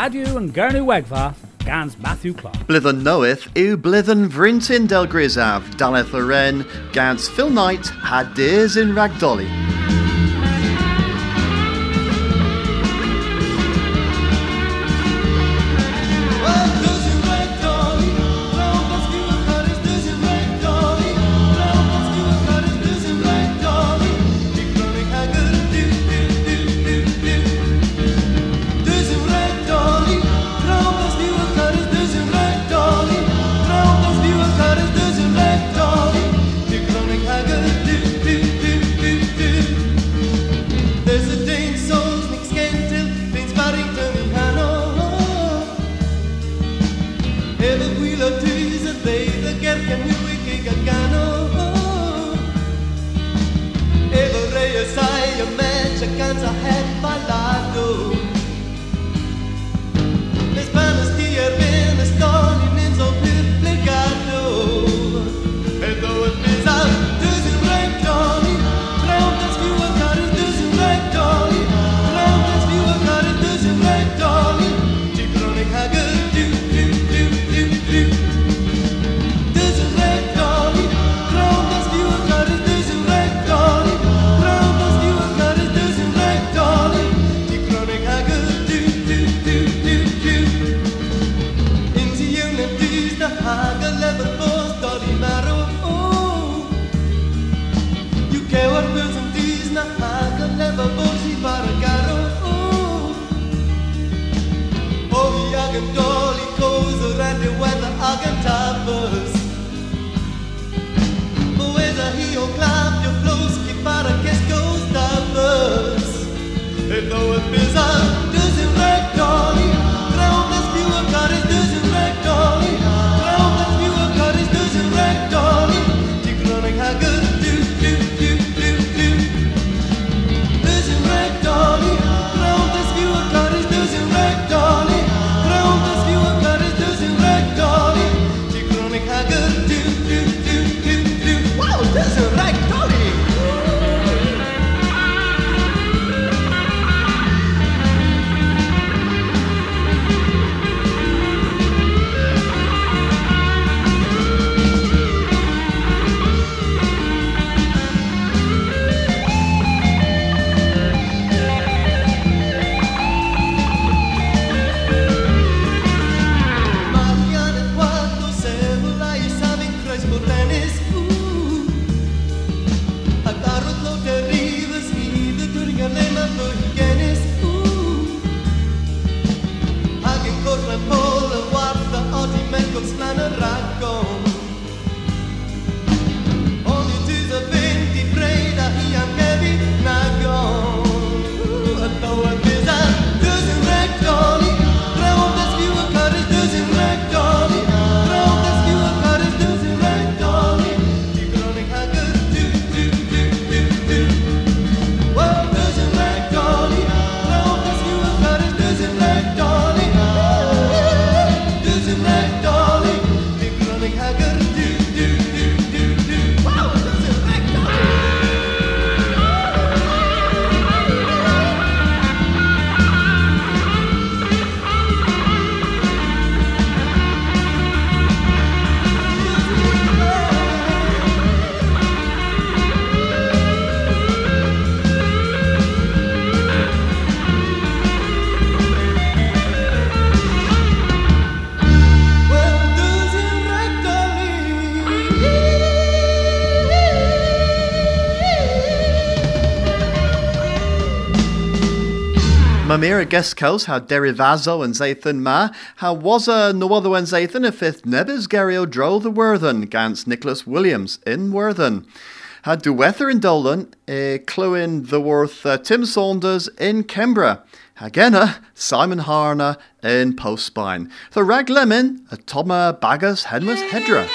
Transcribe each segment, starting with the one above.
Radio and Gernu Wegva, Gans Matthew Clark. Blithen knoweth yw blithen vrintyn del grisaf, daleth Loren, gans Phil Knight, had dears in ragdolly. Mexicans I had my life. though it feels Mamira Geskos, how derivazo and Zathan ma, how was a no other when Zathan a fifth nebis Gario dro the Worthen, gans Nicholas Williams in Worthen. Had Duwether in Dolan, e Cluin the Worth uh, Tim Saunders in Kembra. Hagena, Simon Harner in Postspine. The Rag Lemon, a Toma Bagas Henwas Hedra.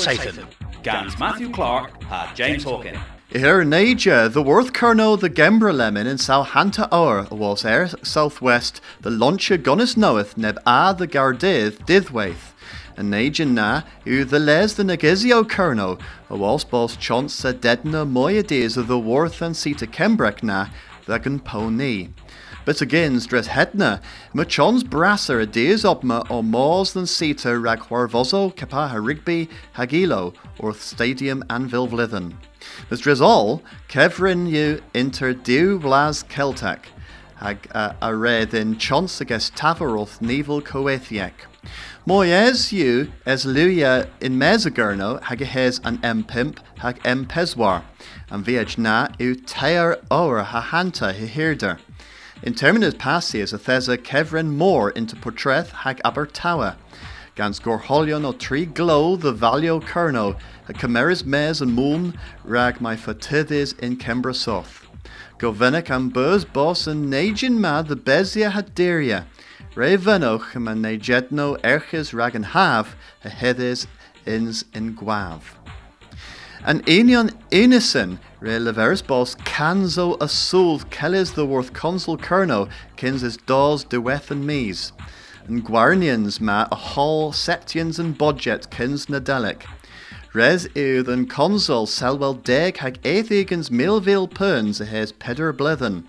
Satan. Gans Matthew Clark had James Hawkin. Here Naja, uh, the Worth Colonel the Gembra Lemon in Salhanta Hour was air southwest, the Launcher Gunnis Knoweth neb a the Gardith Dithwaith. And Naja na, u the les the Nagizio Colonel, a was boss chance sa deadna moya days of the Worth and Sita Kembrek na, the gan pony. But again, dress hedna, ma chons brasser a days opma o mors than Sita rag Huarvozo, Capaha Rigby, Hagilo, or Stadium and Vilvlithen. Mas dres all, Kevrin you inter diw blas Celtac, hag uh, a red in chons against Tavaroth Nevel Coethiec. Moyes you as Luya in Mesagurno hag hes an M pimp hag M peswar, and viaj na u tear ower ha hanta hi hirder. In terminus passi a thesa Kevrin more into portrait hag Abertawa. Gans gorholion o tri glow the valio kerno, a cameras mes and moon rag my fatidis in Kembra soth. Govenek am buzz boss and najin ma the bezia haderia. Re venoch man najetno erches rag and have a hedis ins in guav. An Enion Enison re leveris bos canzo asul keles the worth consul kerno kins is dos de and mees. And Guarnians ma a hall septians and budget kins nadelic. Res yw yn consol selwel deg hag eithigans milfil perns a blethen.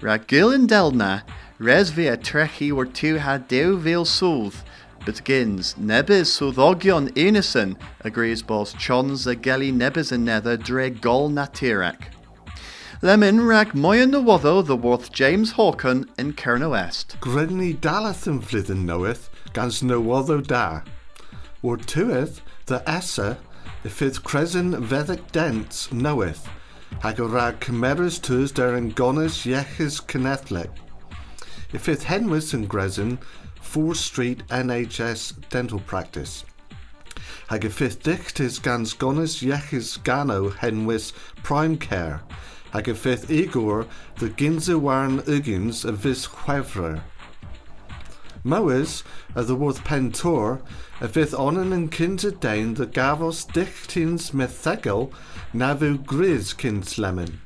Ra gil delna, res fi a trechi war tu ha fil sŵth, but gins nebys swyddogion unison agrees bos chons a geli nebys yn nether dre gol natirac. Lemon rag moyen na woddo the worth James Hawken in Kerno West. Grenny dalath flydden knoweth, gans no woddo da. Or tueth, the essa, the fifth crescent veddic dents knoweth, hag o rag cymerus tws der yn gonas iechys cynethleg. Y fifth henwys and gresin, 4 Street NHS Dental Practice. Hag y fifth dichtis gans gonas iechys gano henwys Prime Care, hag y fifth igor the ginza warn ugins a vis chwefrer. Mowers, the worth pentor, a fifth onan and kinta dain the gavos dichtins methegel navu gris kins lemon.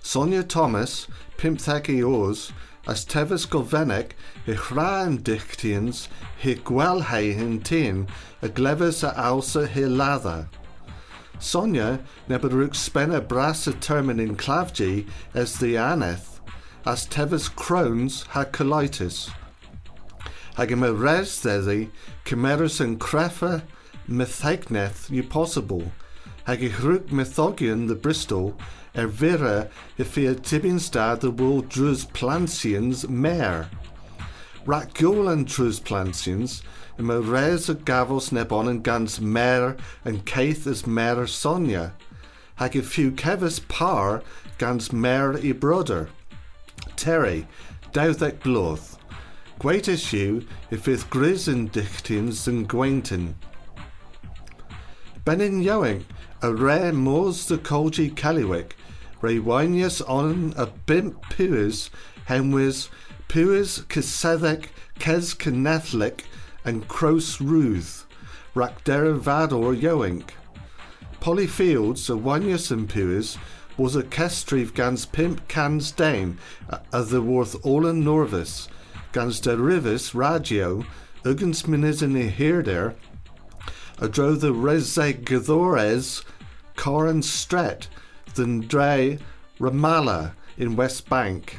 Sonia Thomas, pimthegi oars, as tevis golvenek i chraen dichtians hi gwelhei hin tin a glevis a alsa hi lather. Sonia neberuk spena bras a termin in clavgi as the aneth, as tevis crones ha colitis. Hag yma res ddeddi, cymerus yn crefa mythaigneth yw posibl, hag i hrwg mythogion the Bristol, er vera i fi a tibin stad y bwl drws plansians mer. Rat yn drws plansians, yma res y gafos nebon yn gans yn ceith ys mer Sonia, hag i few cefus par gans mer i broder. Terry, dawddec blodd. Gweit issue if fydd gris yn dichtins yn gweintin. Benin Yowing, a rare Moors the colgi caliwick, re wynius on a bimp puis, henwys, puis ces cynethlic, and cros ruth, rac derivador Yowing. Polly Fields, a wynius and puis, was a kestrif gans pimp cans dame, a the worth in Norvis, gans de rivis radio, ugans minis in i hirder, a dro the resegdores Coran Stret, than dre Ramallah in West Bank,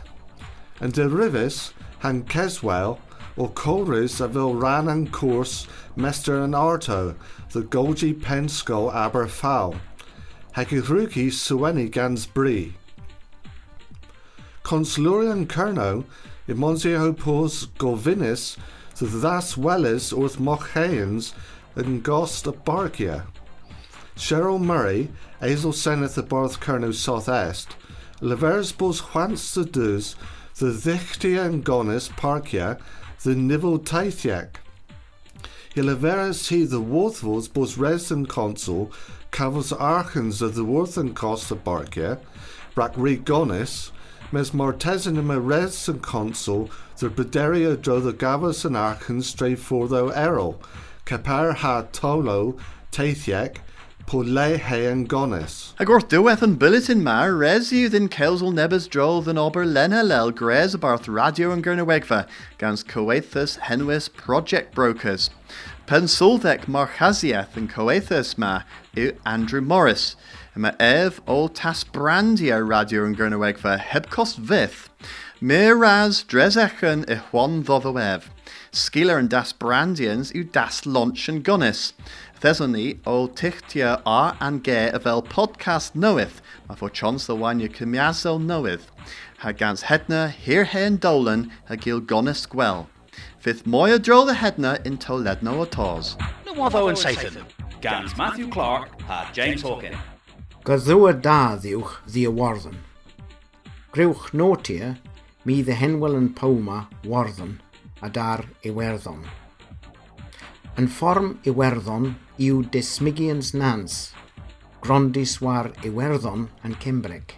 and de rivis han Keswell, or Colris of ran and course Mester and Arto, the Golgi Pensco Aber Fowl, Hagirruki Sueni Gans Brie. Consulurian Kerno, in Monsieur Pos Golvinis, the thus Welles orth Mochaeans, and Gost of Barkia. Sheryll Murray, Azel Seneth the Barth Kerno South-Est, Levers Bos Juans the Dus, the Dichtia and Gonis Parkia, the Nivel Taithiak. Hilaveras he the Worthvos Bos Resin Consul, Cavos Archens of the Worth and Costa Barkia, Brak Gonis, mes Martesinima Res and Consul, the Bederia dro the Gavos and Archens stray for thou Errol, Capar ha Tolo, Taithiak, Pole he and Gonis. Agor dueth yn bulletin mar, res yw ddyn celsol nebys drodd yn ober lena lel gres barth radio yn Gernywegfa, gans coeithus henwys project brokers. Pensulddec marchaziaeth yn coeithus ma yw Andrew Morris. Yma ef o tasbrandia radio Gernywegfa heb cost fydd. Mir ras dresechen i Juan ddoddo ef. Sgiler yn das brandians yw das launch yn gonus. Thesony o tichtia ar an ge y fel podcast nowydd, mae fo chons the wan yw cymiasol nowydd. Ha gans hedna hir hen dolan ha gil gonus gwel. Fydd mwy o dro the hedna in toledno o tos. Nywoddo yn Satan. Gans Matthew Clark a James Hawkin. Gaddwyr da ddiwch ddi y warddon. Grywch notia mi dde henwel yn pawma warddon a dar Iwerddon. Yn fform Iwerddon yw Dismigians Nans, Grondiswar Iwerddon yn Cymbric.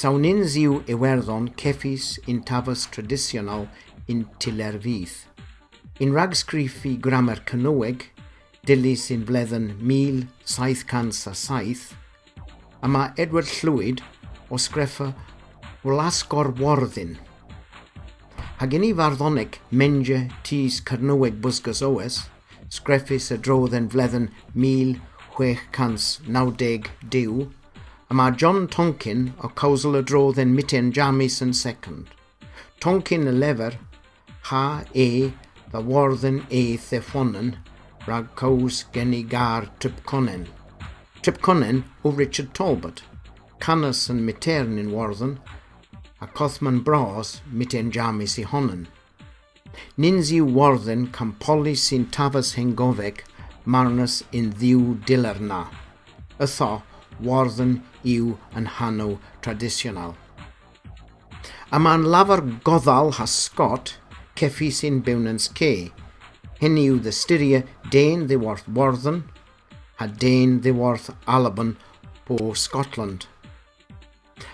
Sawnins yw Iwerddon ceffis yn tafas tradisional yn Tylerfydd. Yn ragsgriffu gramer cynywig, dilys yn bleddyn 1707, a mae Edward Llwyd o sgreffa Wlasgor Worddin – Hageni farddonic menje tis carnyweg bwsgys oes, sgreffus y drodd yn fledden 1692, a mae John Tonkin o cawsol y drodd yn mitten jamis yn second. Tonkin y lefer, ha e, the warden e theffonen, rhag caws gen i gar Tripconen. Tripconen o Richard Talbot, canas yn mitern yn warddyn, a os bros, mit e'n jamis i honen. Nins yw warddyn campoli sy'n tafas hyn gofeg marnus yn ddiw dilerna. Ytho, warden yw yn hanw tradisional. A mae'n lafar goddal ha Scott ceffi sy'n bewnans ce. Hyn yw ddystyria den ddiwarth warden a den ddiwarth alban po Scotland.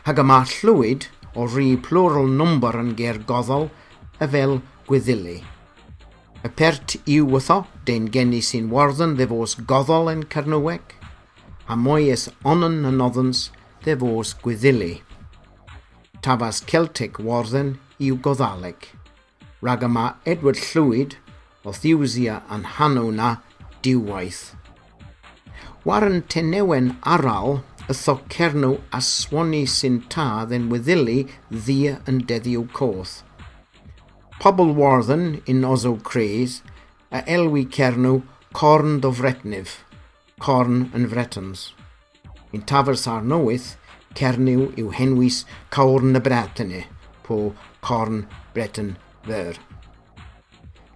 Hag yma llwyd, o rhi plural number yn gergoddol y fel gwyddili. Y pert yw wytho, den geni sy'n warddyn ddefos goddol yn Cernyweg, a mwy ys onan yn oddans ddefos gwyddili. Tafas Celtic warddyn yw goddaleg, rag yma Edward Llwyd o thiwsia yn hanw na diwaith. Warren Tenewen Aral ytho nhw a swani sy'n tad yn wedili ddia yn deddiw coth. Pobl warddyn yn ozo cres a elwi cernw corn do fretnif, corn yn fretons. Yn tafers ar nowyth, cernyw yw henwis corn y bretaine, po corn breton fer.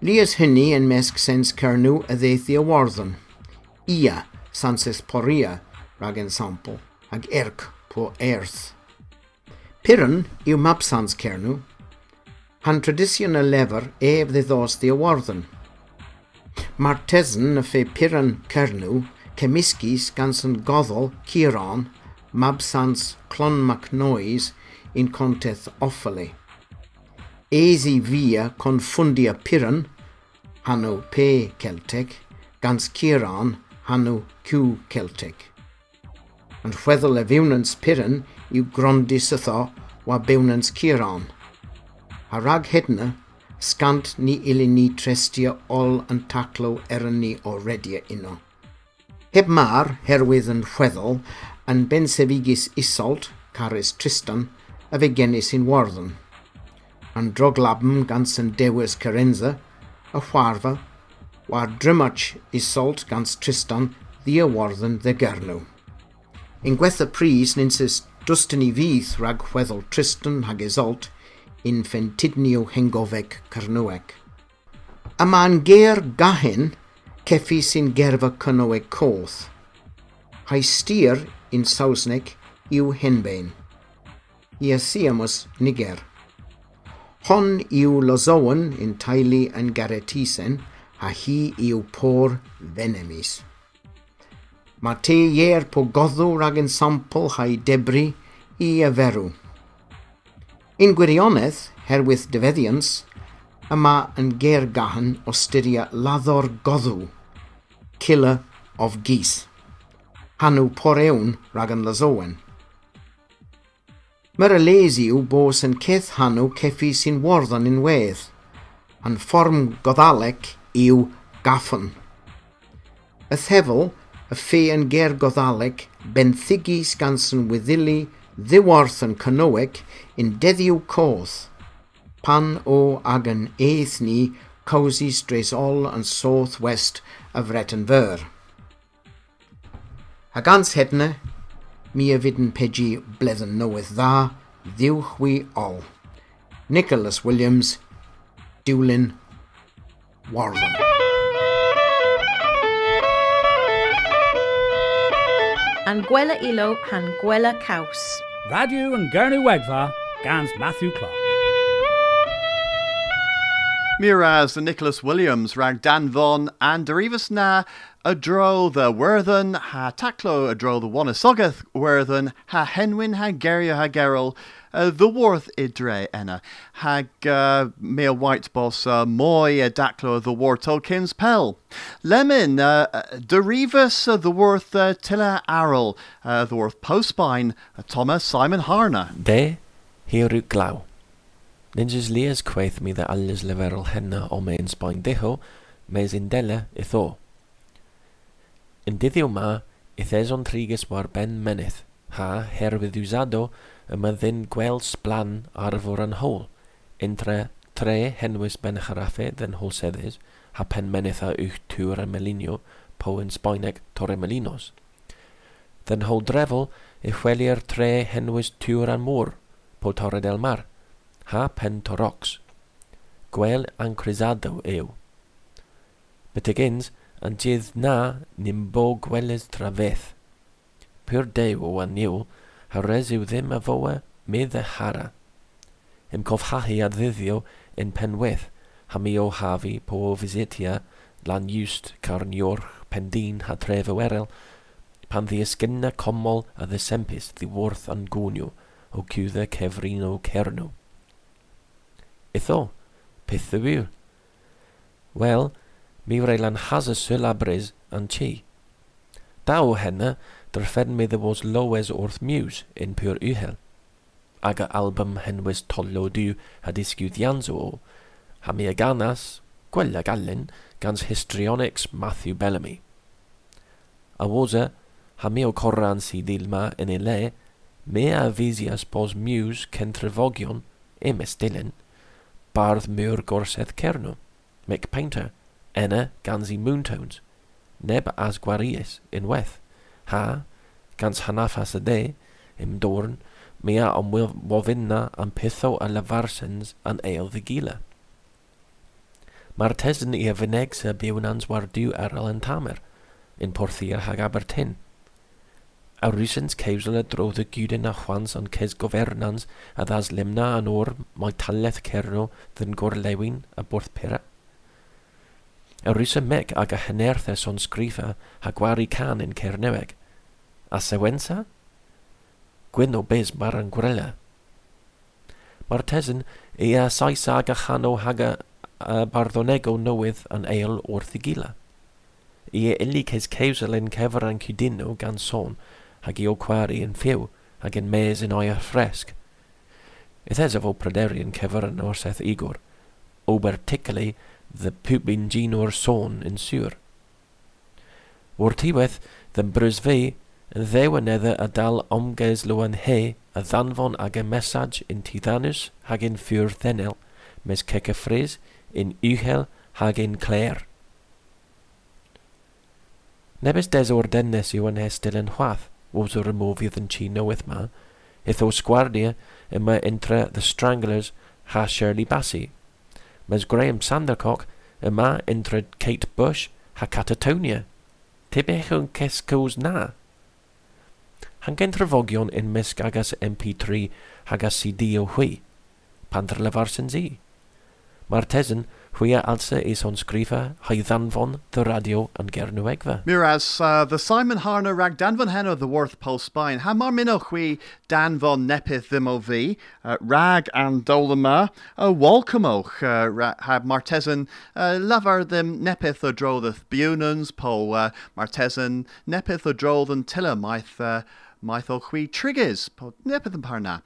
Lias hynny yn mesg sens cernw a ddeithi o. Ia, sanses poria, rhag sampl, ag erc po erth. Piran yw mabsans cernw, han tradisiwn y lefer ef ddiddos di awarddan. Mae'r tesyn y fe piran cernw cemisgis gan sy'n goddol ciron mabsans clon macnoes, in conteth offali. Eisi via confundia piran, hanw pe Celtic, gans ciron hanw cw Celtic. E yn rhweddol y fiwnans Piran i'w grondi sytho wa biwnans Ciron. A rag hydna, scant ni ili ni trestio ol yn taclo eryn ni o redia uno. Heb mar, herwydd yn rhweddol, yn bensefigis isolt, caris Tristan, a fe genis un warddon. Yn droglabm gan sy'n dewis Carenza, y chwarfa, wa'r drymach isolt gans Tristan ddiawarddon ddegarnw. Yn gwetha pris ninsys dwstyn i fydd rhag chweddol Tristan hag Isolt un ffentidnio hengofeg Cernyweg. A mae'n ger gahen ceffi sy'n gerfa cynnyweg coth. Hai styr un Sausneg yw henbein. I asiamos niger. Hon yw lozowen yn taili yn garetisen, a hi yw por venemis mae te ier po goddw rag yn sampl ha'i debri i yferw. Un gwirionedd, herwydd dyfeddians, yma yn ger gahan o styria laddor goddw, killer of geese, hanw porewn rag yn lazowen. Mae'r les yw bos yn ceth hanw ceffi sy'n warddan unwedd, yn fform goddaleg yw gaffon. Y thefel y ffe yn ger goddaleg, benthygu sgansyn wyddili, ddiwarth yn cynoweg, yn deddiw coth, pan o ag yn eith ni, cozy stresol yn south west y fretyn fyr. Ac ans hedna, mi y fyd yn pegi bleddyn newydd dda, ddiwch wi ol. Nicholas Williams, Dewlin, Warren. An gwela ilo han Kaus. caws. Radio and Gurney Wegva, Gans Matthew Clark. Miraz the Nicholas Williams rag Dan Von and Derivas na a dro the Worthen ha taclo a dro the Wannasogath Worthen ha Henwin ha Geria ha Gerol uh, the Worth idre enna hag uh, male white boss uh, moy a daclo the War Tolkien's Pell. Lemon uh, Derivas uh, the Worth uh, Tilla Arrel uh, the Worth Postbine uh, Thomas Simon Harner. De hiru glaw. Ninjas lias quaith me the alles leverel henna o main spine deho mes undela itho. Yn dyddiw ma, Itheson Trigus war ben menydd, ha herwydd iwsado yma ddyn gwels blan arfor yn hôl, intre tre henwys ben charaffe ddyn holseddys, ha pen menydd a uwch tŵr y melinio, po yn Sbaeneg Torremolinos. Ddyn hôl drefol i chwelio'r tre henwys tŵr a'n môr, po Torre del Mar, ha pen Torox. Gwel ancrisado yw. Bytygyns, yn dydd na nimbo gweles trafeth. Pyr dew o aniw, hawres yw ddim a fowe medd y hara. Ym cofhahi a ddyddio yn penweth, hami o hafi po visitia lan iwst carniorch pendin ha tref y werel, pan ddi ysgynna comol a ddysempus ddiwrth yn gwnio o cwdda cefrin o cernw. Itho, peth yw. Wel, mi wreilan hasa syl a bris an chi. Dau henna, der me the was lowes wrth muse in pur uhel. Aga album henwys tollo du a isgiwd janzo o, ha mi aganas, gwella gallin, gans histrionics Matthew Bellamy. A wosa, e, ha mi o corran si dilma yn ei le, me a visias pos muse centrifogion, emes dilyn, bardd mŵr gorsedd cernw, Mick Painter, enna gans i moontones, neb as gwarius unwaith. Ha, gans hanafas y de, im dorn, mea am wofinna am pitho a lavarsens an eil vigila. Mae'r tesyn i fyneg sy'n bywnans wardiw ar yn tamer, yn porthir hag Abertyn. A rwysens cewsel y drodd y gydyn a chwans ond ces gofernans a ddas limna an o'r mae taleth cerno ddyn gorlewin a borth pera y meg ag a henerthes on sgrifa ha gwari can yn Cerneweg. A sewensa? Gwyn o bes mar yn gwrela. Mae'r tesyn e a saes ag a chano haga a barddonego newydd yn eil wrth i gila. I e illi ces cewsel yn cefr yn cydino gan son hag i o cwari yn ffiw hag yn mes yn oia ffresg. Ythes efo pryderu yn cefr yn orseth igor, ober the pwbyn gyn o'r sôn yn siwr. O'r tiwedd, dyn brys fi, yn ddewenedda a dal omges lwan he a ddanfon ag y mesaj yn tiddanus hag yn ffyr ddenel, mes cec y ffris yn uchel hag yn cler. Nebys des o'r dennes yw yn hestil yn chwath, was o'r ymwfydd yn chi newydd ma, hith o sgwardia yma intra The Stranglers ha Shirley Bassey, Ms Graham Sandercock yma indrid Kate Bush ha Catatonia. Tebech yn cescws na. Hangen trafogion yn mysg agas MP3 hagas CD o hwy, pan drlefar sy'n zi. Mae'r tesyn Quia alsa is on sgrifa haiddanfon the radio and gernwegva. Miraz, uh, the Simon Harner rag danfon heno the worth pulse spine. Ha mar minno chui danfon nepith ddim o fi, uh, rag and dolama, a uh, walcamoch uh, ha martesan uh, lavar them nepith o droddoth bunans po uh, martesan nepith o drodd yn maith uh, maith o chwi triggers. Po nepeth yn parna.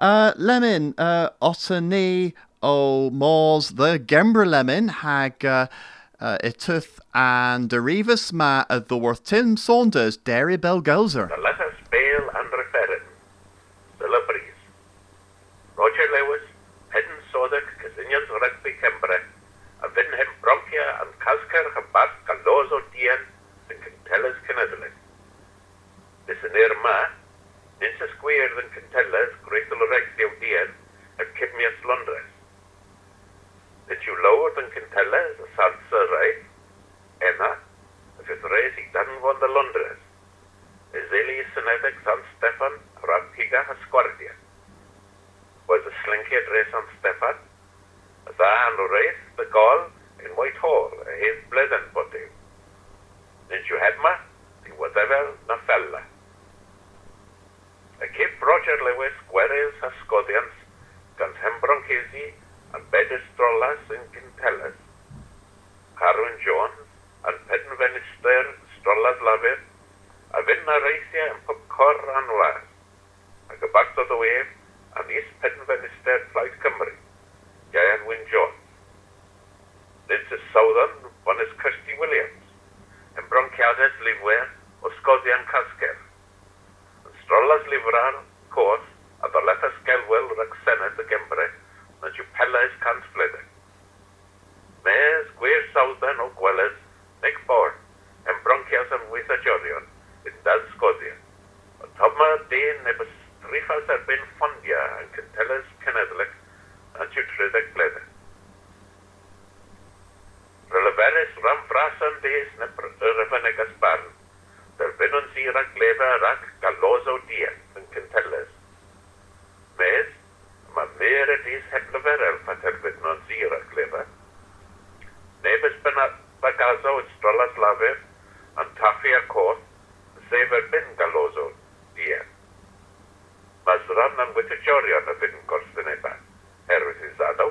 Uh, lemon, uh, ni, o Mors the Gemberlemin hag uh, uh, and Derivus ma uh, the worth Tim Saunders, Derry Belgelzer. The letters Bale and Referin, Celebrities. Roger Lewis, Hedden Sodak, Casinians Rugby Cembre, a Vinhem Bronchia and Kasker Habas Calozo Dien, and Cantellas Canadalin. This in ma, Ninsa Square than Cantellas, Gretel Rexio Dien, and Kibmias Londres. Lower than Cintelles, y Sansa Rai, Enna, y fydd reis i danfon y Londres, y zeli synedeg San Stefan, Rampiga a Sgwardia. Was y slinkiad reis San Stefan, yn o reis y gol in Whitehall, y hyn bledan bod yw. Nid yw hedma, di wadefel na fella. Y cip Roger Lewis, gweres a sgodians, gan Hembron Cesi, yn bedystrolas yn Gintelas, Carwyn Jones yn penfenister strolas lafyr a fynd na eisiau yn popcor anwlas, ac y bartodd o ef yn is penfenister Plaid Cymru, Ian Wyn Jones. Nid y sawddon bonus Kirsty Williams, yn bronciadau lifwyr o Sgodian Casger, yn strolas lifrar, cwrs a dolethau gelwyl rhag Senedd y Gymru na pellais cant splede. Mes gwir sawdan o gweles, nec bor, yn bronchias yn wyth atiorion, yn dal sgodia. O tobma dyn neb striffas erbyn ffondia yn cynteles cenedlec na tiw tryddeg blede. Ryleferus ram fras yn des na yr yfyneg asbarn, derbyn o'n sir a glefa rac galos o dia yn cynteles. Mes, mae mer y dis heb lyferel pat erbyn o'n sir ag glefa. Neb ysbyn bagazo yn strolas lafur, yn taffi a coth, sef erbyn galos o dia. Mae zran am wyt y jorion y fynd gorstyneba, herwydd i zadw.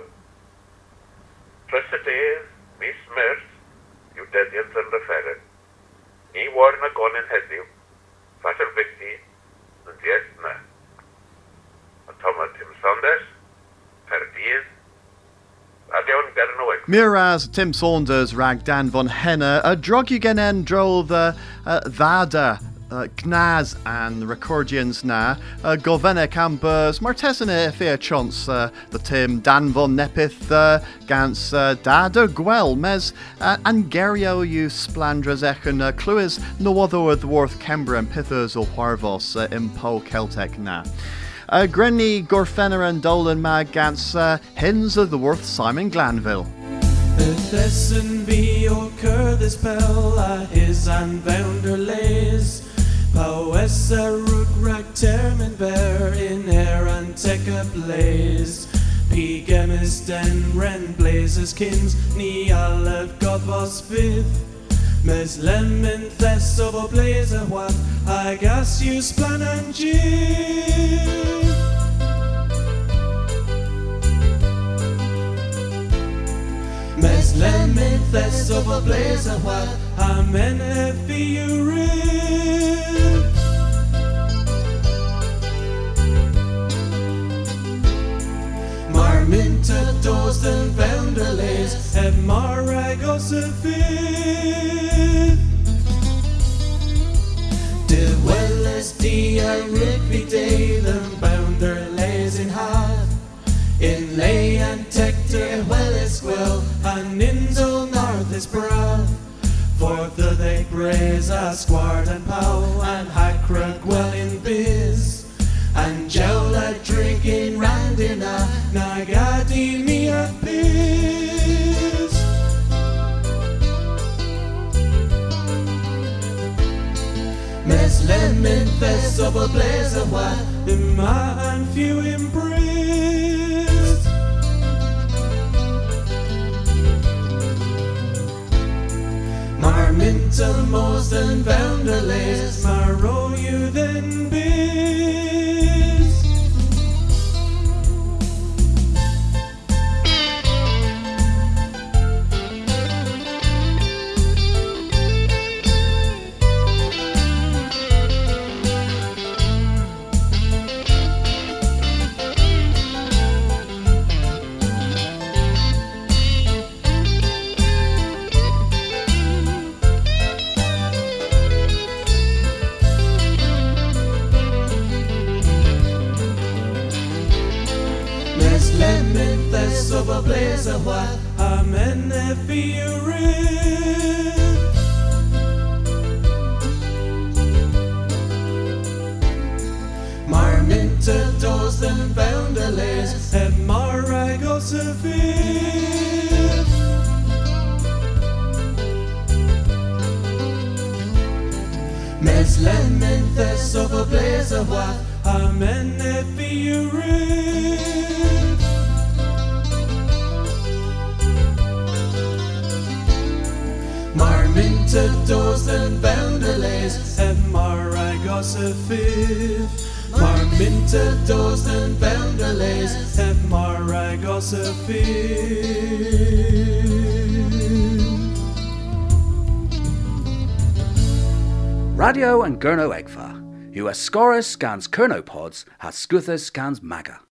Trys y dydd, mis Mers, yw deddiant yn referyn. Ni war na gonin heddiw, fat yr fyti, yn diet Toma Tim Saunders, yn Miraz Tim Saunders rag Dan von Henna a drug you en drol the uh, Vada uh, Gnaz and Recordians na uh, Govene Campers Martesine Fia Chance uh, the Tim Dan von Nepith uh, Gans uh, Dada Gwell Mes uh, Angerio you Splandras Echan uh, Cluis no other Worth Kembra and Pithers or Harvos uh, Impo Celtic na. Uh, Grenny Gorfenner and Dolan Mag Gans uh, Hins of the Worth Simon Glanville. Het lessen wie occur this spell a his and bounder lays. Powessa rook rag termin bear in air and take a blaze. Pigemis den ren blazes kins ni olive god was fifth. Mes lemon thes of a blaze what I guess you splan and jig. Mes lemon thes of a blaze a what Amen if you rip. Marminta dos den venderlees Het maragos a fit De welles die rugby day Den bounderlees in half In lay and tector well is well And inzel north is broad Forth the they praise a squart and pow And hackra well of a blaze of what In my and few embrace Marmintel most and bounderless Marrow you then biz blaze of what Amen if you rip Marminta dos den bounderless Et maragos a fit Mes of a blaze of what Amen if you rip Marminta dos den bounderless Et maragos a fit Marminta dos den bounderless Et maragos a fit Radyo an Gernewegva. Who Ascorus scans Kernopods has Scuthus scans Maga.